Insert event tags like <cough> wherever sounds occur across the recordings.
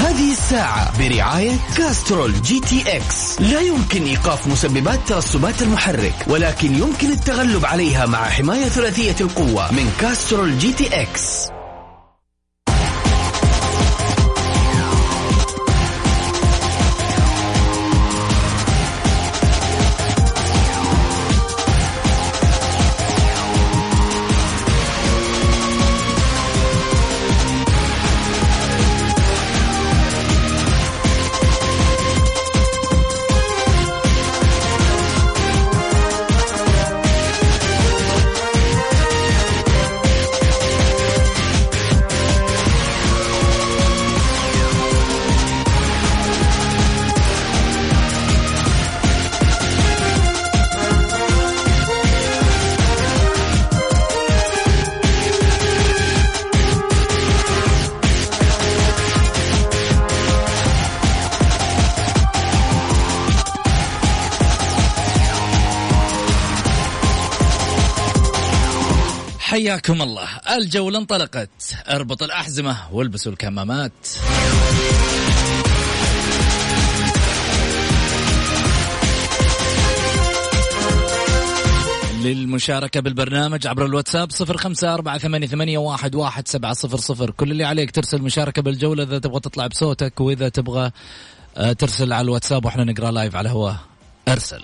هذه الساعة برعاية Castrol GTX. لا يمكن إيقاف مسببات ترسبات المحرك ولكن يمكن التغلب عليها مع حماية ثلاثية القوة من Castrol GTX. حياكم الله. الجولة انطلقت اربط الأحزمة والبسوا الكمامات. للمشاركة بالبرنامج عبر الواتساب صفر خمسة أربعة ثمانية, ثمانية واحد, واحد سبعة صفر صفر. كل اللي عليك ترسل مشاركة بالجولة إذا تبغى تطلع بصوتك وإذا تبغى آه، ترسل على الواتساب وإحنا نقرأ لايف على الهواء أرسل.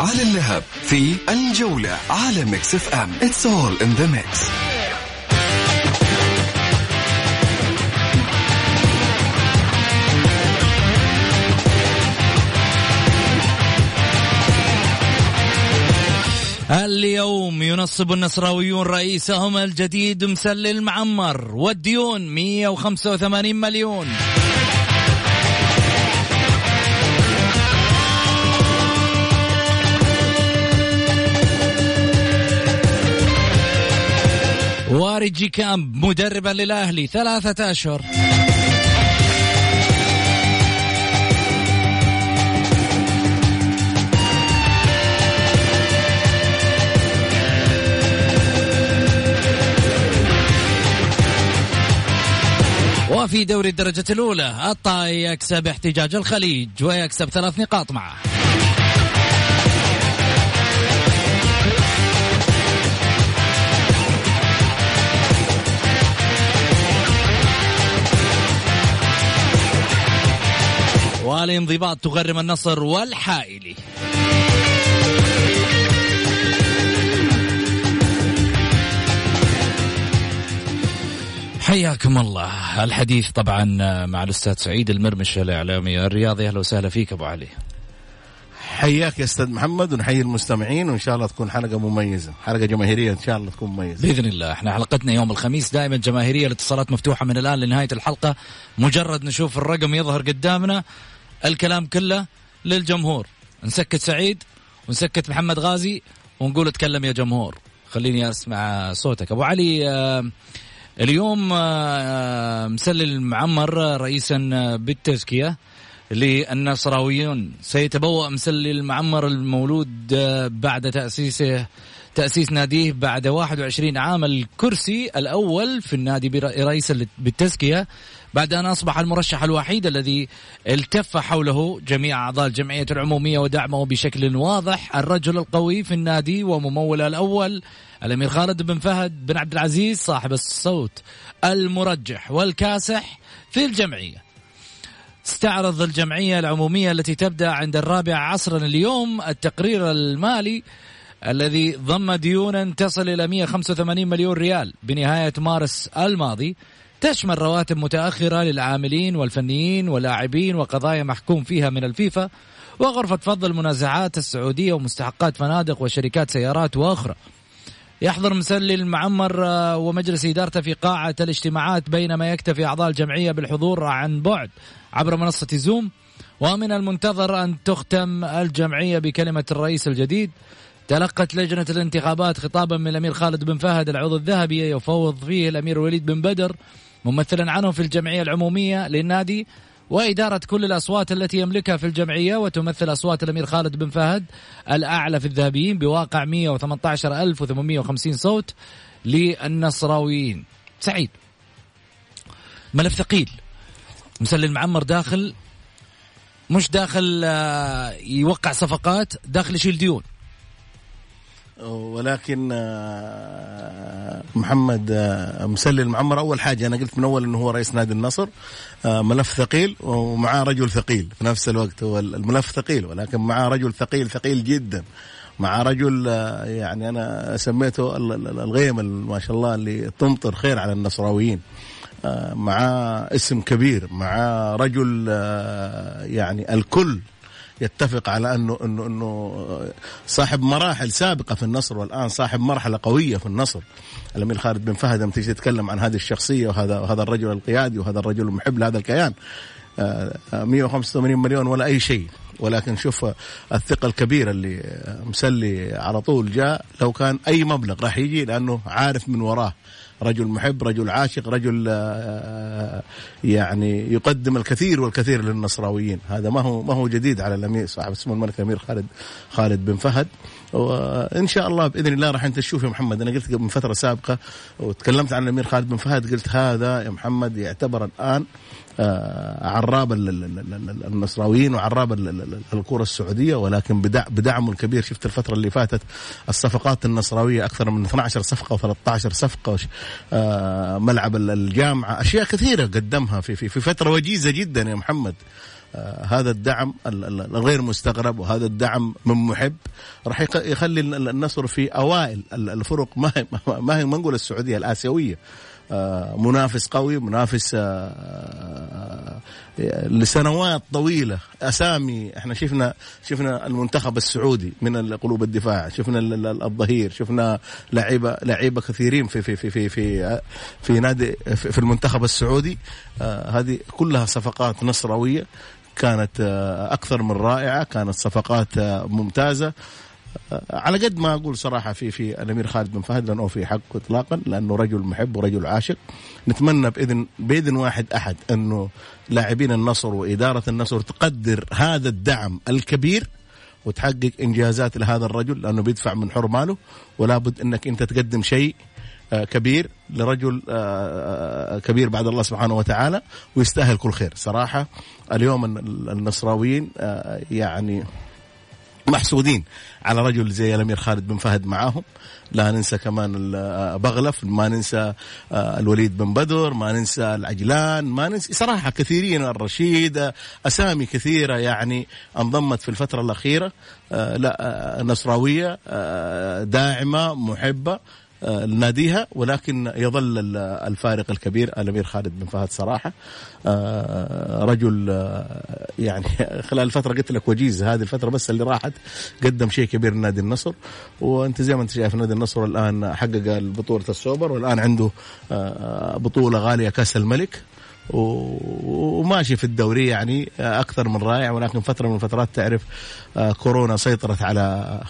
على اللهب في الجولة على Mix FM It's all in the mix. اليوم ينصب النصراويون رئيسهم الجديد مسلي آل معمر والديون 185 مليون. وارجي كامب مدربا للأهلي ثلاثة أشهر. وفي دوري الدرجة الأولى الطائي يكسب احتجاج الخليج ويكسب ثلاث نقاط معه. والانضباط تغرم النصر والحائلي. حياكم الله. الحديث طبعا مع الأستاذ سعيد المرمش الإعلامي الرياضي. أهلا وسهلا فيك أبو علي. حياك يا أستاذ محمد ونحيي المستمعين وإن شاء الله تكون حلقة مميزة حلقة جماهيرية إن شاء الله تكون مميزة. بإذن الله. إحنا حلقتنا يوم الخميس دائما جماهيرية الاتصالات مفتوحة من الآن لنهاية الحلقة. مجرد نشوف الرقم يظهر قدامنا. الكلام كله للجمهور. نسكت سعيد ونسكت محمد غازي ونقول اتكلم يا جمهور. خليني أسمع صوتك. أبو علي آه، اليوم آه، مسلل معمر رئيسا بالتزكية للنصراويون. سيتبوأ مسلل معمر المولود آه، بعد تأسيسه تأسيس ناديه بعد 21 عام الكرسي الأول في النادي رئيسا بالتزكية بعد أن أصبح المرشح الوحيد الذي التف حوله جميع أعضاء الجمعية العمومية ودعمه بشكل واضح الرجل القوي في النادي ومموله الأول الأمير خالد بن فهد بن عبد العزيز صاحب الصوت المرجح والكاسح في الجمعية. تستعرض الجمعية العمومية التي تبدأ عند الرابعة عصرا اليوم التقرير المالي الذي ضم ديونا تصل إلى 185 مليون ريال. بنهاية مارس الماضي تشمل رواتب متأخرة للعاملين والفنيين واللاعبين وقضايا محكوم فيها من الفيفا وغرفة فض المنازعات السعودية ومستحقات فنادق وشركات سيارات وأخرى. يحضر مسلي المعمر آه، ومجلس إدارته في قاعة الاجتماعات بينما يكتفي أعضاء الجمعية بالحضور عن بعد عبر منصة زوم ومن المنتظر أن تختم الجمعية بكلمة الرئيس الجديد. تلقت لجنة الانتخابات خطابا من الأمير خالد بن فهد العضو الذهبي يفوض فيه الأمير وليد بن بدر ممثلا عنه في الجمعية العمومية للنادي وإدارة كل الأصوات التي يملكها في الجمعية وتمثل أصوات الأمير خالد بن فهد الأعلى في الذهبيين بواقع 118850 صوت للنصراويين. سعيد. ملف ثقيل. مسلي المعمر داخل مش داخل آه، يوقع صفقات داخل يشيل ديون. ولكن آه، محمد آه، مسلي المعمر أول حاجة أنا قلت من أول إنه هو رئيس نادي النصر آه، ملف ثقيل ومعاه رجل ثقيل في نفس الوقت. هو الملف ثقيل ولكن معاه رجل ثقيل ثقيل جدا. مع رجل يعني أنا سميته الغيم ما شاء الله اللي تمطر خير على النصراويين. مع اسم كبير مع رجل يعني الكل يتفق على انه انه إنه صاحب مراحل سابقة في النصر والآن صاحب مرحلة قوية في النصر. الأمير خالد بن فهد لما تيجي تتكلم عن هذه الشخصية وهذا وهذا الرجل القيادي وهذا الرجل المحب لهذا الكيان 185 آه، مليون ولا أي شيء. ولكن شوف الثقة الكبيرة اللي مسلي على طول جاء لو كان أي مبلغ راح يجي لأنه عارف من وراه. رجل محب رجل عاشق رجل آه، يعني يقدم الكثير والكثير للنصراويين. هذا ما هو ما هو جديد على الأمير صاحب اسمه الملك الامير خالد خالد بن فهد. وإن شاء الله بإذن الله راح أنت تشوف يا محمد. أنا قلت من فترة سابقة وتكلمت عن الأمير خالد بن فهد قلت هذا يا محمد يعتبر الآن آه، عراب النصراويين وعراب الكره السعودية ولكن بدعمه الكبير. شفت الفترة اللي فاتت الصفقات النصراوية أكثر من 12 صفقة و13 صفقة آه، ملعب الجامعة. أشياء كثيرة قدمها في في في فترة وجيزة جدا يا محمد. آه هذا الدعم الغير مستغرب وهذا الدعم من محب. راح يخلي النصر في أوائل الفرق. ما هي ما هي ما نقول السعودية الآسيوية. آه، منافس قوي منافس آه، لسنوات طويلة. أسامي إحنا شفنا شفنا المنتخب السعودي من قلوب الدفاع شفنا الظهير شفنا لعيبة لعيبة كثيرين في في في في في, في نادي في المنتخب السعودي. آه، هذه كلها صفقات نصراويه كانت أكثر من رائعة كانت صفقات ممتازة. على قد ما أقول صراحة في في الأمير خالد بن فهد لأنه في حقه اطلاقا لأنه رجل محب ورجل عاشق. نتمنى باذن بإذن واحد أحد أنه لاعبين النصر وإدارة النصر تقدر هذا الدعم الكبير وتحقق إنجازات لهذا الرجل لأنه بيدفع من حر ماله ولا بد إنك أنت تقدم شيء آه، كبير لرجل آه، آه، كبير بعد الله سبحانه وتعالى ويستاهل كل خير. صراحة اليوم النصراويين يعني محسودين على رجل زي الأمير خالد بن فهد معاهم. لا ننسى كمان بغلف ما ننسى آه، الوليد بن بدر ما ننسى العجلان ما ننسى صراحة كثيرين الرشيد آه، أسامي كثيرة يعني انضمت في الفترة الأخيرة. آه، لا نصراوية داعمة محبة ناديها ولكن يظل الفارق الكبير الأمير خالد بن فهد صراحة. آه، رجل آه، يعني <laughs> خلال الفترة قلت لك وجيز هذه الفترة بس اللي راحت قدم شيء كبير لنادي النصر. وأنت زي ما أنت شايف نادي النصر الآن حقق بطولة السوبر والآن عنده آه، بطولة غالية كأس الملك. وماشي في الدوري يعني أكثر من رائع ولكن فترة من الفترات تعرف كورونا سيطرت على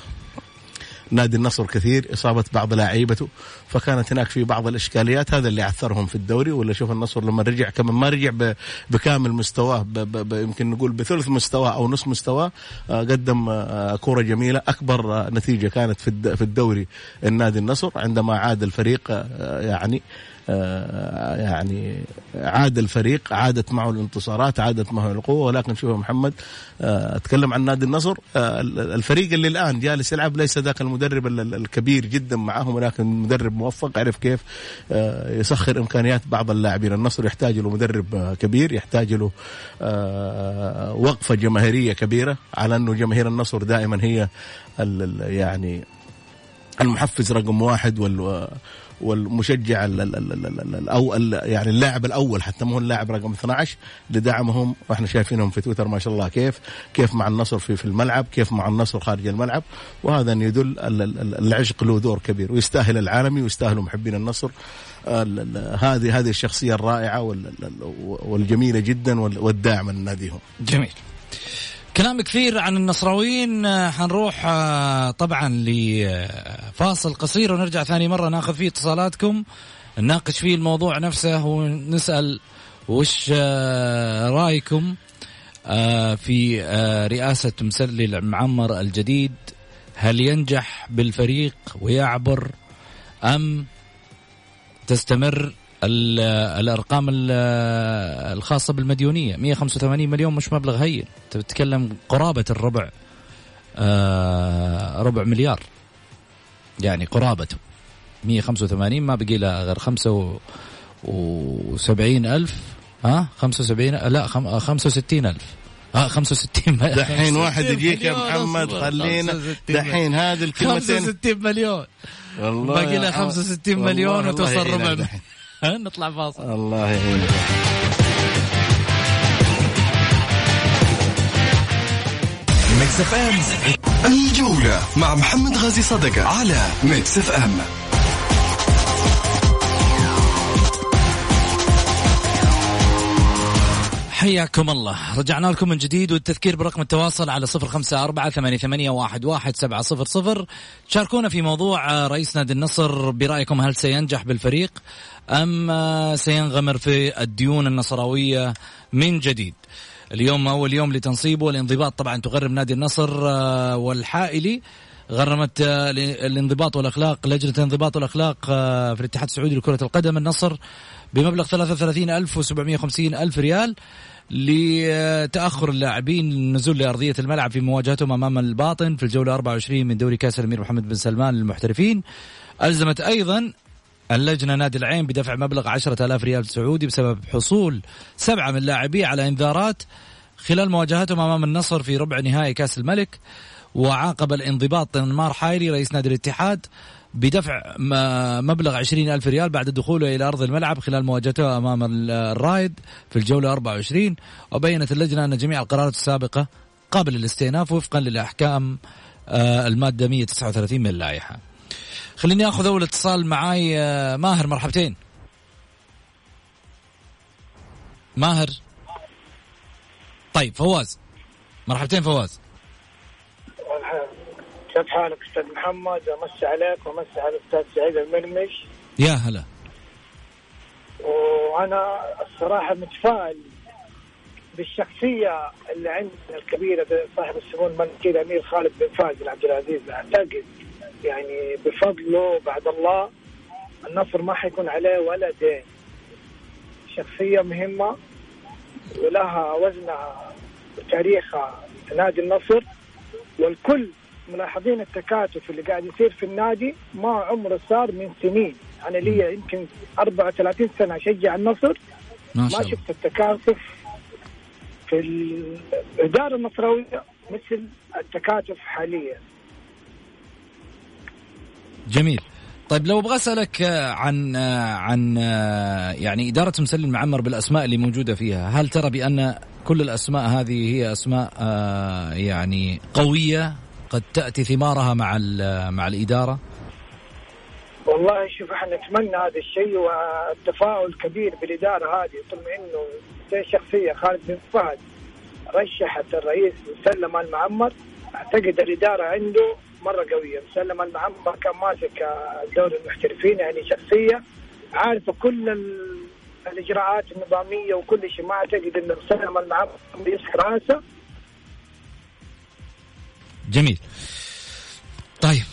نادي النصر كثير إصابة بعض لاعيبته فكانت هناك في بعض الإشكاليات هذا اللي عثرهم في الدوري ولا شوف النصر لما رجع كمان ما رجع بكامل مستواه يمكن نقول بثلث مستواه أو نصف مستواه آه، قدم آه، كرة جميلة أكبر آه، نتيجة كانت في الدوري النادي النصر عندما عاد الفريق يعني يعني عاد الفريق عادت معه الانتصارات عادت معه القوة ولكن شوف محمد آه، أتكلم عن نادي النصر. آه، الفريق اللي الآن جالس يلعب ليس ذاك المدرب الكبير جدا معهم ولكن مدرب موفق عرف كيف يسخر إمكانيات بعض اللاعبين. النصر يحتاج له مدرب كبير يحتاج له وقفة جماهيرية كبيرة على أنه جماهير النصر دائما هي يعني المحفز رقم واحد وال والمشجع أو يعني اللاعب الأول حتى مو اللاعب رقم 12 لدعمهم وإحنا شايفينهم في تويتر ما شاء الله كيف كيف مع النصر في في الملعب كيف مع النصر خارج الملعب وهذا يدل العشق له دور كبير ويستاهل العالمي ويستاهلوا محبين النصر هذه هذه الشخصية الرائعة والجميلة جدا والداعمه لناديهم. جميل. كلام كثير عن النصراويين. آه، حنروح آه، طبعا لفاصل قصير ونرجع ثاني مرة ناخذ فيه اتصالاتكم نناقش فيه الموضوع نفسه ونسأل وش آه، رأيكم في رئاسة مسلي المعمر الجديد. هل ينجح بالفريق ويعبر أم تستمر؟ الأرقام الخاصة بالمديونية. 185 مليون مش مبلغ هين. انت بتتكلم قرابة الربع آه، ربع مليار. يعني قرابته 185 ما بقي له غير 75 ألف. ها؟ 75 لا 65 ألف. آه 65 دحين واحد يجيك يا محمد خلينا دحين هذه الكلمتين. 65 مليون. والله باقي له 65 مليون وتوصل ربع <laughs> نطلع فاصل. الله يعينك Mix FM. الجولة مع محمد غازي صدقة على Mix FM. حياكم الله. رجعنا لكم من جديد والتذكير برقم التواصل على صفر خمسة أربعة ثمانية, ثمانية واحد, واحد سبعة صفر صفر. شاركونا في موضوع رئيس نادي النصر برأيكم هل سينجح بالفريق؟ أم سينغمر في الديون النصراوية من جديد. اليوم أول يوم لتنصيبه والانضباط طبعا تغرم نادي النصر آه، والحائلي. غرمت آه، الانضباط والأخلاق لجنة الانضباط والأخلاق آه، في الاتحاد السعودي لكرة القدم النصر بمبلغ 33750 ألف ريال لتأخر اللاعبين للنزول لأرضية الملعب في مواجهتهم أمام الباطن في الجولة 24 من دوري كأس الأمير محمد بن سلمان للمحترفين. ألزمت أيضا اللجنة نادي العين بدفع مبلغ 10000 ريال سعودي بسبب حصول سبعة من لاعبيه على إنذارات خلال مواجهتهم أمام النصر في ربع نهائي كأس الملك وعاقب الانضباط نمار حايري رئيس نادي الاتحاد بدفع مبلغ عشرين ألف ريال بعد دخوله إلى أرض الملعب خلال مواجهته أمام الرايد في الجولة 24 وبينت اللجنة أن جميع القرارات السابقة قابلة للاستئناف وفقا للأحكام آه، المادة 139 من اللائحة. خليني أخذ أول اتصال معاي آه، ماهر مرحبتين. ماهر. طيب فواز. مرحبتين فواز. كيف حالك أستاذ محمد؟ أمسي عليك وأمسي على الاستاذ سعيد المرمش. يا هلا. وأنا الصراحة متفائل بالشخصية اللي عندنا الكبيرة صاحب السمو الملكي الأمير خالد بن فايز عبد العزيز أعتقد. يعني بفضله بعد الله النصر ما حيكون عليه ولا دين. شخصية مهمة ولها وزنها وتاريخها في نادي النصر. والكل ملاحظين التكاتف اللي قاعد يصير في النادي ما عمره صار من سنين. أنا لي يمكن 34 سنة أشجع النصر. ما, ما شفت التكاتف في الإدارة النصراوية مثل التكاتف حاليا. جميل. طيب لو أبغى أسألك عن عن يعني إدارة مسلم المعمر بالأسماء اللي موجودة فيها، هل ترى بأن كل الأسماء هذه هي أسماء يعني قوية قد تأتي ثمارها مع مع الإدارة؟ والله شوف إحنا نتمنى هذا الشيء والتفاؤل كبير بالإدارة هذه. طول انه زي شخصية خالد بن فهد رشحت الرئيس مسلم المعمر. أعتقد الإدارة عنده مرة قوية. مسلم المعمر كان ماسك دور المحترفين يعني شخصية. عارفة كل الإجراءات النظامية وكل شيء. ما أعتقد أنه مسلم المعمر يسحر رأسه. جميل. طيب.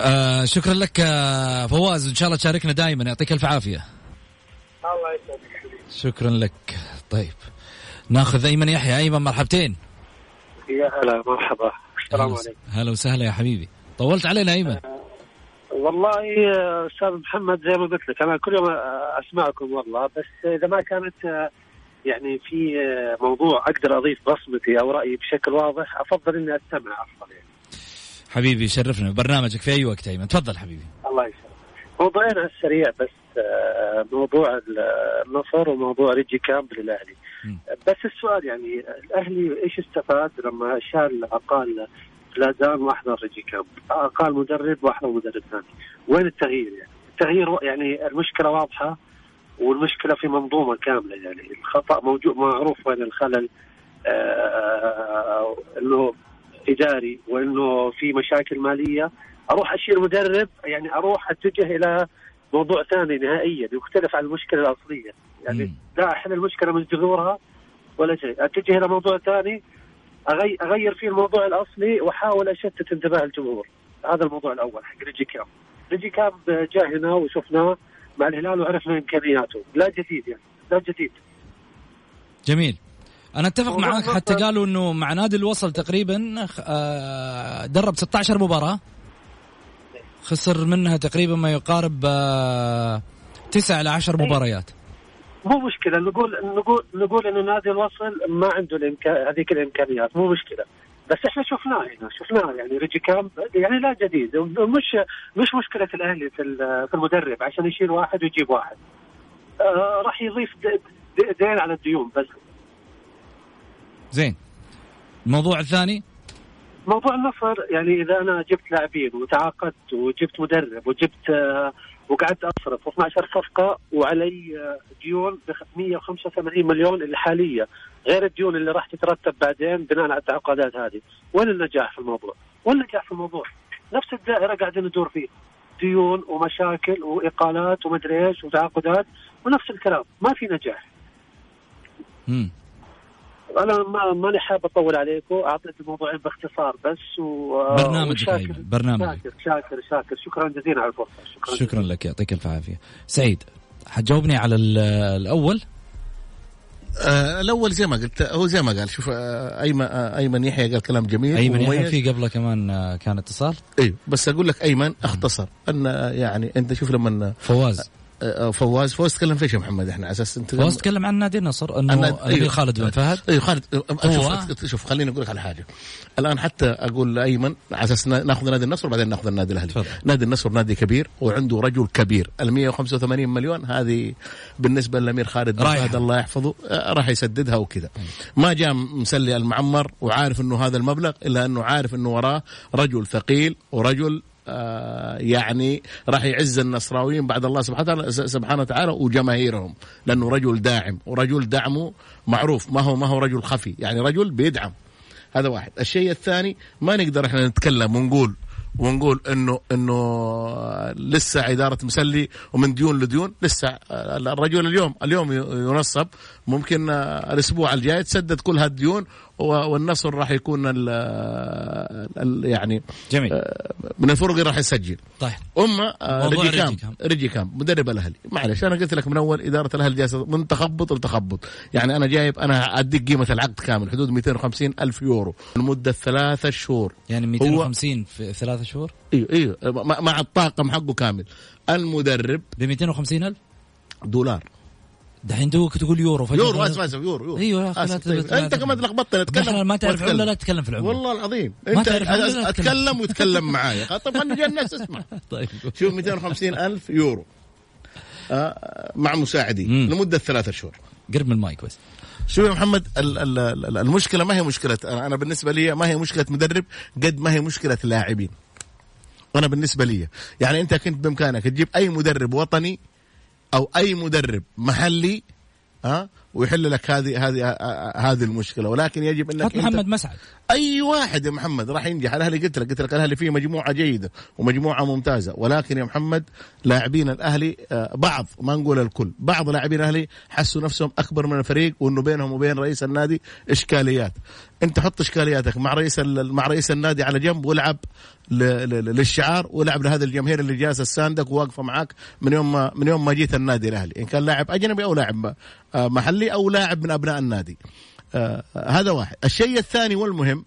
آه شكرا لك آه فواز. إن شاء الله تشاركنا دائما. يعطيك ألف عافية. الله يسعدك حبيبي. شكرا لك. طيب. ناخذ أيمن يحيى. أيمن مرحبتين. يا هلا مرحبا. السلام عليكم. هلا وسهلا يا حبيبي. طولت علينا إيمن. والله آه، أستاذ محمد زي ما قلت لك أنا كل يوم آه، أسمعكم والله بس إذا ما كانت آه، يعني في آه، موضوع أقدر أضيف بصمتي أو رأيي بشكل واضح أفضل إني أستمع أفضل يعني. حبيبي شرفنا برنامجك في أي وقت إيمن. تفضل حبيبي. الله يسلمك. موضوعين على السريع بس آه، موضوع ال- النصر وموضوع ريجي كامب للأهلي. بس السؤال يعني الأهلي إيش استفاد لما شال أقال فلازان واحضر ريجي كامب أقال مدرب وأحضر مدرب ثاني. وين التغيير يعني؟ التغيير يعني المشكلة واضحة والمشكلة في منظومة كاملة يعني. الخطأ موجود معروف وين الخلل آه إنه إداري وإنه في مشاكل مالية. أروح أشيل مدرب يعني أروح أتجه إلى موضوع ثاني نهائيا يختلف عن المشكلة الأصلية. يعني مم. لا احل المشكلة من جذورها ولا شيء. أتجه إلى موضوع ثاني. أغير فيه الموضوع الأصلي وأحاول أشتت انتباه الجمهور. هذا الموضوع الأول حق ريجي كامب ريجي كامب جاء هنا وشفناه مع الهلال وعرفنا إمكانياته. لا جديد يعني لا جديد. جميل. أنا أتفق معاك حتى قالوا إنه مع نادي الوصل تقريبا آه، درب 16 مباراة. خسر منها تقريبا ما يقارب آه، 9 إلى 10 مباريات. مو مشكلة. نقول نقول نقول انه نادي الوصل ما عنده الإمكان... هذيك الإمكانيات. مو مشكلة. بس إحنا شفناه هنا شفناه. يعني ريجي كامب يعني لا جديد. مش مش مشكلة الأهلي في في المدرب. عشان يشيل واحد ويجيب واحد. آه راح يضيف دين على الديون بس. زين. الموضوع الثاني موضوع النصر يعني إذا أنا جبت لاعبين وتعاقدت وجبت مدرب وجبت آه، وقعدت أصرف 12 صفقة وعلي آه، ديون ب 185 مليون الحاليه غير الديون اللي راح تترتب بعدين بناء على التعاقدات هذه وين النجاح في الموضوع؟ وين النجاح في الموضوع؟ نفس الدائرة قاعدين ندور فيه ديون ومشاكل وإقالات ومدري إيش وتعاقدات ونفس الكلام ما في نجاح مم. أنا ما ماني حاب أطول عليكم أعطيت الموضوعين باختصار بس و برنامجك وشاكر- أيمن، برنامجك. شاكر شاكر شاكر. شكرا جزيلا على الفرصة. شكرا, شكرا لك يعطيك الف عافية. سعيد حتجاوبني على ال- الأول؟ آه الأول زي ما قلت هو زي ما قال شوف آه أيمن آه أيمن يحيى قال كلام جميل أيمن يحيى. في قبله كمان آه، كان اتصال؟ أيوه بس أقول لك أيمن اختصر. أن آه، يعني أنت شوف لما فواز. فواز فواز تكلم في إيش يا محمد؟ إحنا على أساس أنت فواز تكلم عن نادي النصر أنه أنا- الامير خالد بن فهد. أيوه خالد هو- شوف شوف خليني أقول لك على حاجة. الآن حتى أقول لأيمن على أساس نا- ناخذ نادي النصر وبعدين ناخذ النادي الأهلي. تفضل. نادي النصر نادي كبير وعنده رجل كبير. ال 185 مليون هذه بالنسبة للأمير خالد بن. فهد الله يحفظه راح يسددها وكذا. ما جاء مسلي المعمر وعارف إنه هذا المبلغ إلا أنه عارف إنه وراه رجل ثقيل ورجل يعني راح يعز النصراويين بعد الله سبحانه سبحانه وتعالى وجماهيرهم لأنه رجل داعم ورجل دعمه معروف. ما هو ما هو رجل خفي يعني رجل بيدعم. هذا واحد. الشيء الثاني ما نقدر إحنا نتكلم ونقول ونقول انه إنه لسه إدارة مسلي ومن ديون لديون لسه الرجل اليوم اليوم ينصب. ممكن الأسبوع الجاي تسدد كل هالديون والنصر راح يكون ال ال يعني جميل. آه، من الفرق اللي راح يسجل. طيب. أما آه، ريجي كام ريجي كام. مدرب الأهلي. معلش أنا قلت لك من أول إدارة الأهلي جالسة من تخبط لتخبط. يعني أنا جايب أنا أديك قيمة العقد كامل حدود 250 ألف يورو لمدة ثلاثة شهور. يعني 250 في ثلاثة شهور؟ أيوه أيوه مع الطاقم حقه كامل. المدرب ب 250 ألف؟ دولار. دحين توك تقول يورو فجأة يورو. آسف آسف يورو يورو أيوه تبي- طيب. أنت. كمان لخبطتني أتكلم ما تعرف. عمله لا تتكلم في العمله والله العظيم ما أنت. أتكلم <laughs> وتكلم معايا طب خلينا نجي الناس تسمع <laughs> طيب شوف 250 ألف يورو آه مع مساعدي مم. لمدة ثلاثة شهور قرب من المايك بس شوف يا محمد ال- ال- ال- المشكلة ما هي مشكلة أنا أنا بالنسبة لي ما هي مشكلة مدرب قد ما هي مشكلة لاعبين أنا بالنسبة لي يعني أنت كنت بإمكانك تجيب أي مدرب وطني أو أي مدرب محلي ها؟ ويحل لك هذه هذه هذه المشكلة. ولكن يجب أنك حط محمد مسعد. أي واحد يا محمد راح ينجح. الأهلي قلت لك قلت لك الأهلي فيه مجموعة جيدة ومجموعة ممتازة. ولكن يا محمد لاعبين الأهلي آه، بعض ما نقول الكل بعض لاعبين الأهلي حسوا نفسهم أكبر من الفريق وإنه بينهم وبين رئيس النادي إشكاليات. أنت حط إشكالياتك مع رئيس مع رئيس النادي على جنب والعب للشعار والعب لهذه الجماهير اللي جالسة تساندك وواقفه معك من يوم ما من يوم ما جيت النادي الأهلي. إن كان لاعب أجنبي أو لاعب آه، محلي أو لاعب من أبناء النادي. آه هذا واحد. الشيء الثاني والمهم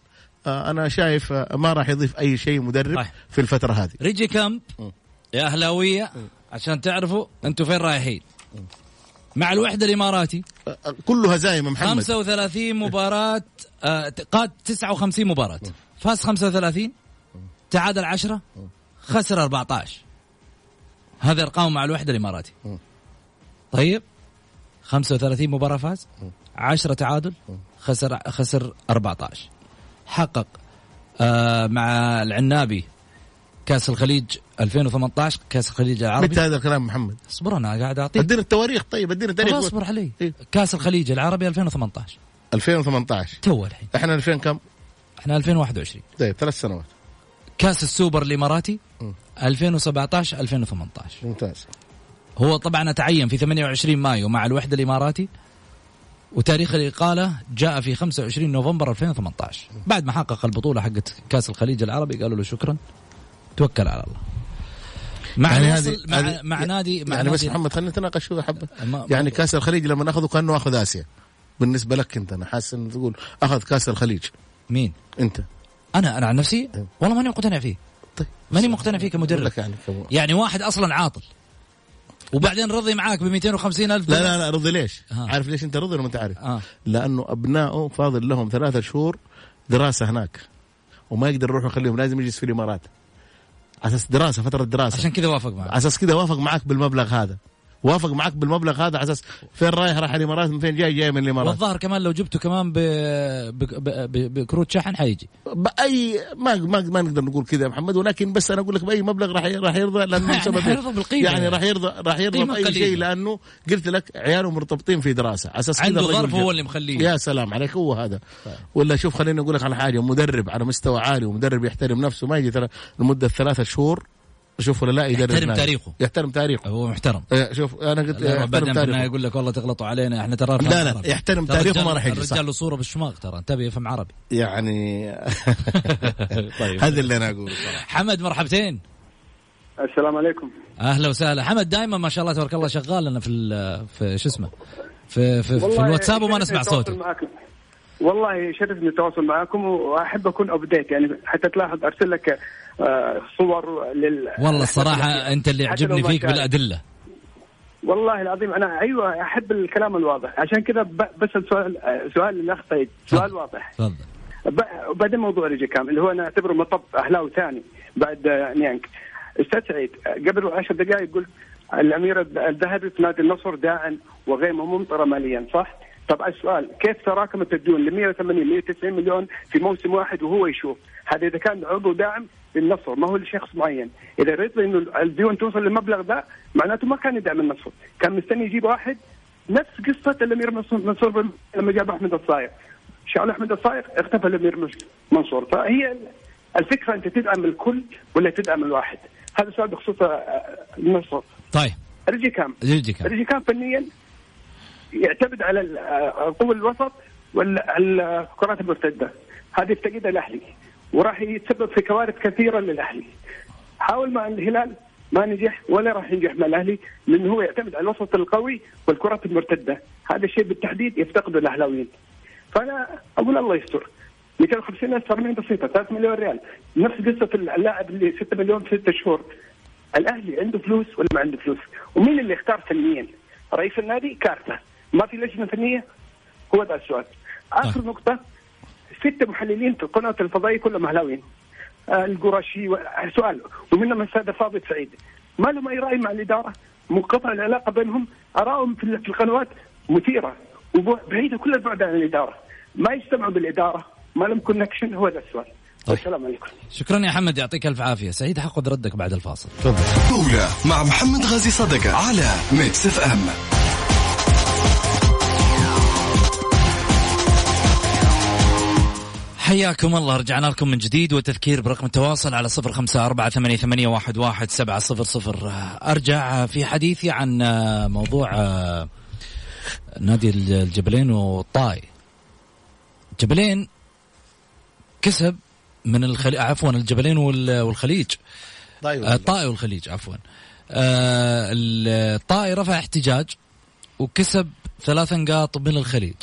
آه أنا شايف آه ما راح يضيف أي شيء مدرب طيب. في الفترة هذه. ريجي كامب يا أهلاوية عشان تعرفوا أنتم فين رايحين. مع الوحدة الإماراتي. آه، آه، كله هزايم محمد. 35 مباراة آه قاد 59 مباراة. فاز 35 تعادل 10 خسر 14 هذه ارقام مع الوحدة الإماراتي. طيب؟ 35 مباراة فاز 10 تعادل خسر خسر 14 حقق آه مع العنابي كأس الخليج 2018 كأس الخليج العربي. متى هذا الكلام محمد؟ اصبر أنا قاعد أعطيك. أدينا التواريخ طيب أدينا التاريخ. اصبر علي. إيه؟ كأس الخليج العربي 2018 2018 تو الحين. إحنا 2000 كم؟ إحنا 2021 طيب ثلاث سنوات. كأس السوبر الإماراتي 2017 2018 ممتاز. هو طبعا تعين في 28 مايو مع الوحدة الإماراتي وتاريخ الإقالة جاء في 25 نوفمبر 2018 بعد ما حقق البطولة حقت كأس الخليج العربي قالوا له شكرا توكل على الله. مع يعني هذه مع, مع نادي مع يعني نادي بس محمد خلينا نتناقش شوي حبة. يعني كأس الخليج لما ناخذه كأنه أخذ آسيا. بالنسبة لك أنت أنا حاسس إنه تقول أخذ كأس الخليج. مين؟ أنت. أنا أنا عن نفسي. والله ماني مقتنع فيه. طيب ماني مقتنع فيه كمدرب. يعني, يعني واحد أصلا عاطل. وبعدين رضي معاك ب 250 ألف لا لا لا رضي ليش؟ آه. عارف ليش انت رضي ولا ما انت عارف؟ آه. لأنه أبنائه فاضل لهم ثلاثة شهور دراسة هناك وما يقدر يروح يخليهم لازم يجلس في الإمارات على أساس دراسة فترة دراسة عشان كذا وافق معك على أساس كذا وافق معك بالمبلغ هذا وافق معك بالمبلغ هذا على أساس فين رايح راح الإمارات من فين جاي جاي من الإمارات. والظاهر كمان لو جبته كمان ب... ب... ب... بكروت شحن حيجي. باي ما ما ما نقدر نقول كذا يا محمد ولكن بس أنا أقول لك بأي مبلغ راح راح يرضى لأنه <laughs> يعني يرضى بالقيمة يعني راح يرضى راح يرضى بأي شيء لأنه قلت لك عياله مرتبطين في دراسة. على أساس عنده ظرف هو اللي مخليه. يا سلام عليك هو هذا. طيب. ولا شوف خليني أقول لك على حاجة مدرب على مستوى عالي ومدرب يحترم نفسه ما يجي ترى لمدة ثلاثة شهور شوف ولا لا؟ يدرب يحترم تاريخه. يحترم تاريخه. هو محترم. إيه، شوف أنا قلت يحترم تاريخه. يقول لك والله تغلطوا علينا إحنا ترى لا لا يحترم تاريخه ما راح يجي الرجال له صورة بالشماغ ترى انتبه يفهم عربي. يعني <laughs> طيب. هذا اللي أنا أقوله صراحة. حمد مرحبتين. السلام عليكم. أهلا وسهلا. حمد دائما ما شاء الله تبارك الله شغال لنا في في شو اسمه؟ في في, في الواتساب وما نسمع صوتك والله يشرفني التواصل معكم وأحب أكون أبديت يعني حتى تلاحظ أرسل لك صور لل والله الصراحة أنت اللي يعجبني فيك بالأدلة. والله العظيم أنا أيوه أحب الكلام الواضح. عشان كذا بسال سؤال سؤال للاخ سعيد سؤال واضح. تفضل. بعدين موضوع ريجي كام اللي هو أنا أعتبره مطب أهلاوي ثاني بعد نيانك. أستاذ سعيد قبل عشر دقائق قلت الأمير الذهبي في نادي النصر داعا وغيمه ممطرة ماليا صح؟ طب السؤال كيف تراكمت الديون ل 180 190 مليون في موسم واحد وهو يشوف؟ هذا إذا كان عضو داعم للنصر ما هو لشخص معين. إذا رضي إنه الديون توصل للمبلغ ده معناته ما كان يدعم النصر. كان مستني يجيب واحد. نفس قصة الامير منصور لما جاب أحمد الصايغ. شال أحمد الصايغ اختفى الامير منصور. فهي الفكرة أنت تدعم الكل ولا تدعم الواحد. هذا سؤال بخصوص النصر طيب. رجي كام؟ رجي كام؟ رجي كام فنيا؟ يعتمد على القوة الوسط والكرات المرتدة. هذه يفتقدها الأهلي وراح يتسبب في كوارث كثيرة للأهلي. حاول مع الهلال ما نجح ولا راح ينجح مع الأهلي لأنه هو يعتمد على الوسط القوي والكرات المرتدة، هذا الشيء بالتحديد يفتقده الأهلاويين. فأنا أقول الله يستر. 250 ألف ترميم بسيطة 3 مليون ريال. نفس قصة اللاعب اللي 6 مليون في 6 شهور. الأهلي عنده فلوس ولا ما عنده فلوس؟ ومين اللي اختار فنيا؟ رئيس النادي كارته ما في لجنة فنية؟ هو ده السؤال. آخر طيب. نقطة ستة محللين في القناه الفضائيه كلهم أهلاويين. آه القرشي و... سؤال ومنهم السادة فاضل سعيد. ما لهم أي رأي مع الإدارة؟ منقطع العلاقة بينهم؟ ارائهم في القنوات؟ مثيرة. وبعيده كل البعد عن الإدارة. ما يجتمعوا بالإدارة؟ ما لهم connection هو ده السؤال. طيب. السلام عليكم. شكرا يا حمد يعطيك ألف عافية. سعيد حاخذ ردك بعد الفاصل. تفضل. مع محمد غازي صدقة على Mix FM حياكم الله. رجعنا لكم من جديد وتذكير برقم التواصل على صفر خمسة أربعة ثمانية, ثمانية واحد, واحد سبعة صفر صفر. أرجع في حديثي عن موضوع نادي الجبلين والطائي جبلين كسب من الخليج عفوا الجبلين والخليج. الطائي والخليج. عفوا. آه، الطائي رفع احتجاج وكسب ثلاث نقاط من الخليج.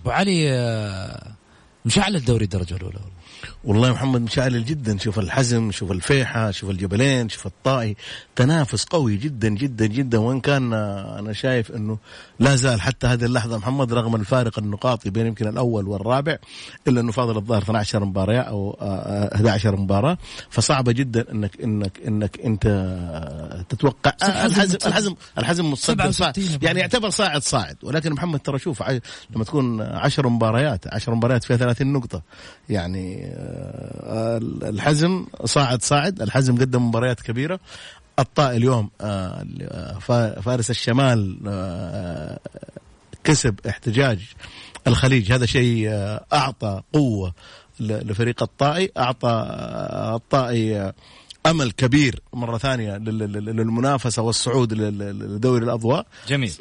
أبو علي آه، مشعل الدوري الدرجة الأولى والله. محمد مشعل جدا. شوف الحزم شوف الفيحة شوف الجبلين شوف الطائي. تنافس قوي جدا جدا جدا. وإن كان أنا شايف أنه لا زال حتى هذه اللحظة محمد رغم الفارق النقاطي بين يمكن الأول والرابع إلا أنه فاضل الظاهر 12 مباراة أو 11 آه، مباراة. فصعبة جدا أنك أنك أنك أنت تتوقع. الحزم الحزم الحزم متصدر. يعني يعتبر صاعد صاعد. ولكن محمد ترى شوف لما تكون 10 مباريات 10 مباريات فيها 30 نقطة. يعني آه، الحزم صاعد صاعد. الحزم قدم مباريات كبيرة. الطائي اليوم آه، فارس الشمال آه، كسب احتجاج الخليج. هذا شيء أعطى قوة لفريق الطائي. أعطى الطائي أمل كبير مرة ثانية للمنافسة والصعود لدوري الأضواء. جميل.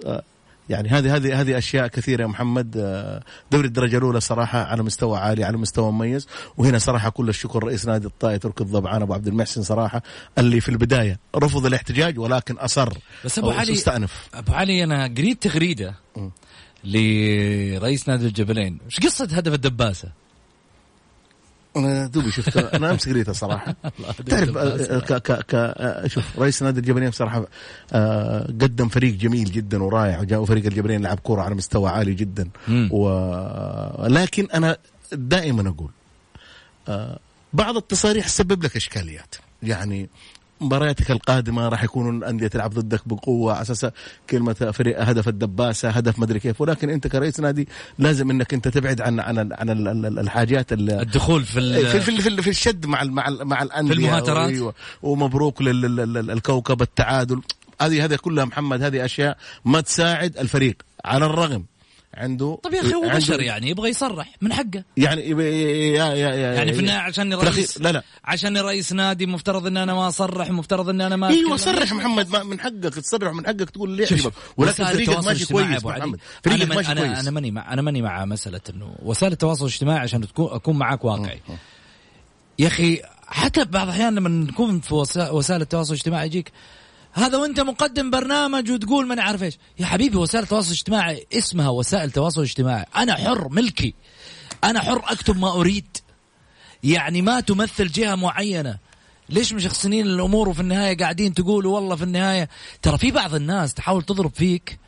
يعني هذه هذه هذه أشياء كثيرة يا محمد. آه، دوري الدرجة الأولى صراحة على مستوى عالي على مستوى مميز. وهنا صراحة كل الشكر رئيس نادي الطائي تركي الضبعان أبو عبد المحسن صراحة اللي في البداية رفض الاحتجاج ولكن أصر. بس أبو علي استأنف. أبو علي أنا قريت تغريدة لرئيس نادي الجبلين. إيش قصة هدف الدباسة؟ أنا دوبي شفتها أنا أمس قريتها صراحة. <laughs> تعرف آه، ك ك ك آه، شوف رئيس نادي الجبلين بصراحة آه، قدم فريق جميل جدا ورائع وجاء فريق الجبلين لعب كورة على مستوى عالي جدا. ولكن أنا دائما أقول بعض التصاريح تسبب لك إشكاليات. يعني مبارياتك القادمة راح يكونوا الأندية تلعب ضدك بقوة على أساس كلمة فريق هدف الدباسة هدف مدري كيف. ولكن أنت كرئيس نادي لازم إنك أنت تبعد عن عن عن الحاجات الدخول في في, في, في, في الشد مع مع مع الأندية. في المهاترات. أيوة. ومبروك للكوكب التعادل. هذه هذه كلها محمد هذه أشياء ما تساعد الفريق على الرغم. عنده طيب يا أخي هو بشر يعني يبغى يصرح من حقه. يعني يا يا يا يعني في النهايه عشان رئيس لا لا. عشان رئيس نادي مفترض إن أنا ما أصرح مفترض إن أنا ما أيوه صرح محمد ما من حقك تصرح من حقك تقول يعجبك ولكن فريقك ماشي كويس محمد. فريقك ماشي أنا كويس. أنا ماني مع أنا ماني مع مسألة إنه وسائل التواصل الاجتماعي عشان تكون أكون معك واقعي. يا أخي حتى بعض الأحيان لما نكون في وسائل التواصل الاجتماعي يجيك هذا وانت مقدم برنامج وتقول ماني عارف إيش. يا حبيبي وسائل التواصل الاجتماعي اسمها وسائل تواصل اجتماعي أنا حر ملكي. أنا حر أكتب ما أريد. يعني ما تمثل جهة معينة. ليش مشخصنين الأمور وفي النهاية قاعدين تقولوا والله في النهاية؟ ترى في بعض الناس تحاول تضرب فيك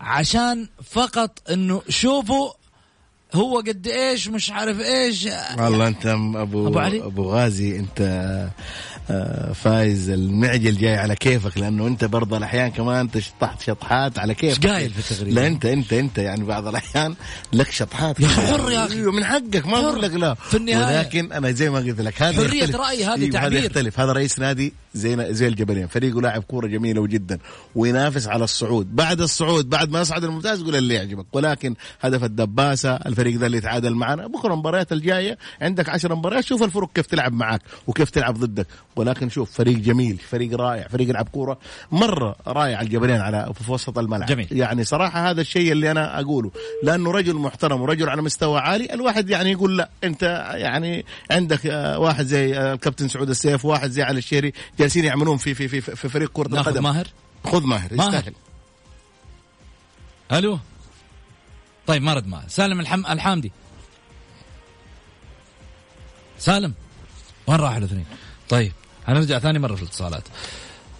عشان فقط إنه شوفوا هو قد إيش مش عارف إيش. والله أنت أبو أبو, علي؟ أبو غازي أنت فايز المعجل جاي على كيفك لأنه أنت برضه الأحيان كمان تشطحت شطحات على كيفك. قايل في التغريده لا انت انت أنت يعني بعض الأحيان لك شطحات يا أخي حر يا أخي. أيوه، من حقك ما أقول لك لا. في النهاية. ولكن أنا زي ما قلت لك هذا حرية رأي هذه أيوه تعبير. هذا يختلف. هذا رئيس نادي زي زي الجبلين. فريقه لاعب كورة جميلة جدا وينافس على الصعود. بعد الصعود بعد ما يصعد الممتاز قول اللي يعجبك. ولكن هدف الدباسة الفريق ذا اللي يتعادل معنا. بكرة المباريات الجاية عندك 10 مباريات شوف الفرق كيف تلعب معك وكيف تلعب ضدك. ولكن شوف فريق جميل فريق رائع فريق يلعب كورة مرة رائع الجبلين على في وسط الملعب. جميل. يعني صراحة هذا الشيء اللي أنا أقوله. لأنه رجل محترم ورجل على مستوى عالي الواحد يعني يقول لا أنت يعني عندك آه، واحد زي آه، الكابتن سعود السيف واحد زي علي الشيري جالسين يعملون في في في, في فريق كرة القدم. ماهر؟ خذ ماهر يستاهل. ألو؟ طيب ما رد ماهر سالم الحم... الحامدي. سالم وين راح الاثنين؟ طيب. هنرجع ثاني مرة في الاتصالات.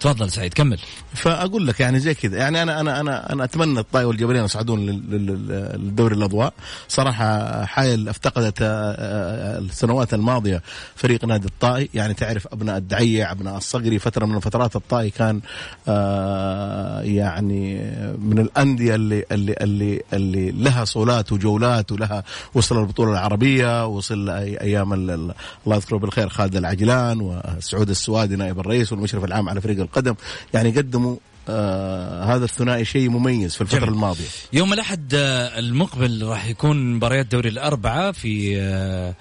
تفضل سعيد كمل. فأقول لك يعني زي كذا يعني أنا أنا أنا أنا أتمنى الطائي والجبلين يصعدون للدوري الأضواء. صراحة حايل افتقدت آه، آه، السنوات الماضية فريق نادي الطائي. يعني تعرف أبناء الدعية أبناء الصقري فترة من الفترات الطائي كان آه، يعني من الأندية اللي اللي اللي اللي لها صولات وجولات ولها وصل البطولة العربية وصل أيام الله يذكره بالخير خالد العجلان وسعود السوادي نائب الرئيس والمشرف العام على فريق القدم. يعني قدموا آه هذا الثنائي شيء مميز في الفترة جميل. الماضية. يوم الأحد آه، المقبل راح يكون مباريات دوري الأربعة في آه،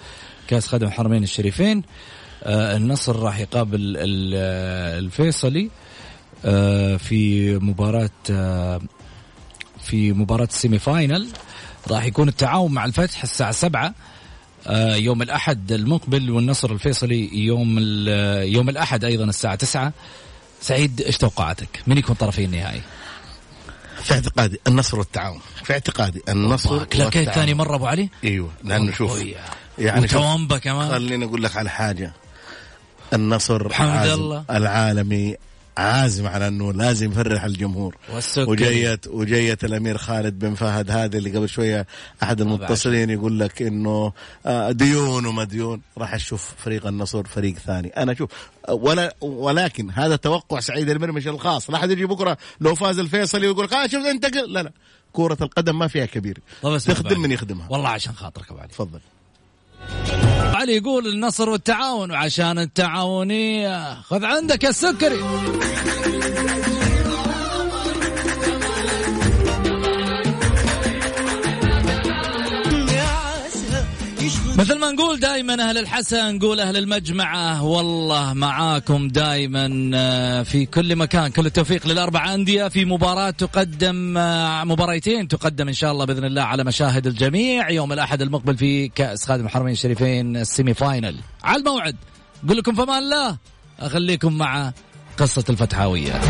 كأس خادم الحرمين الشريفين. آه، النصر راح يقابل ال- الفيصلي آه، في مباراة آه، في مباراة السيمي فاينل راح يكون التعاون مع الفتح الساعة سبعة آه، يوم الأحد المقبل والنصر الفيصلي يوم يوم الأحد أيضا الساعة تسعة. سعيد إيش توقعاتك؟ من يكون طرفي النهائي؟ في اعتقادي النصر والتعاون في اعتقادي النصر والتعاون. ثاني مرة أبو علي؟ أيوه لأنه شوف يعني شوف وتوامبا كمان خليني أقول لك على حاجة النصر عازم الله. العالمي عازم على انه لازم يفرح الجمهور. والسكري. وجيت وجيت الامير خالد بن فهد هذا اللي قبل شوية أحد المتصلين يقول لك إنه آه، ديون ومديون راح أشوف فريق النصر فريق ثاني. أنا أشوف آه، ولا ولكن هذا توقع سعيد المرمش الخاص. لا أحد يجي بكرة لو فاز الفيصلي ويقول لك آه شوف أنت لا لا. كرة القدم ما فيها كبير. بعد. تخدم من يخدمها. والله عشان خاطرك ابو علي تفضل. علي يقول النصر والتعاون وعشان التعاونية. خذ عندك السكري. مثل ما نقول دائما أهل الحسن نقول أهل المجمعة. والله معاكم دائما آه، في كل مكان. كل التوفيق للأربع أندية. في مباراة تقدم آه، مباريتين تقدم إن شاء الله بإذن الله على مشاهد الجميع. يوم الأحد المقبل في كأس خادم الحرمين الشريفين ال semi final على الموعد أقول لكم فمان الله. أخليكم مع قصة الفتحاوية.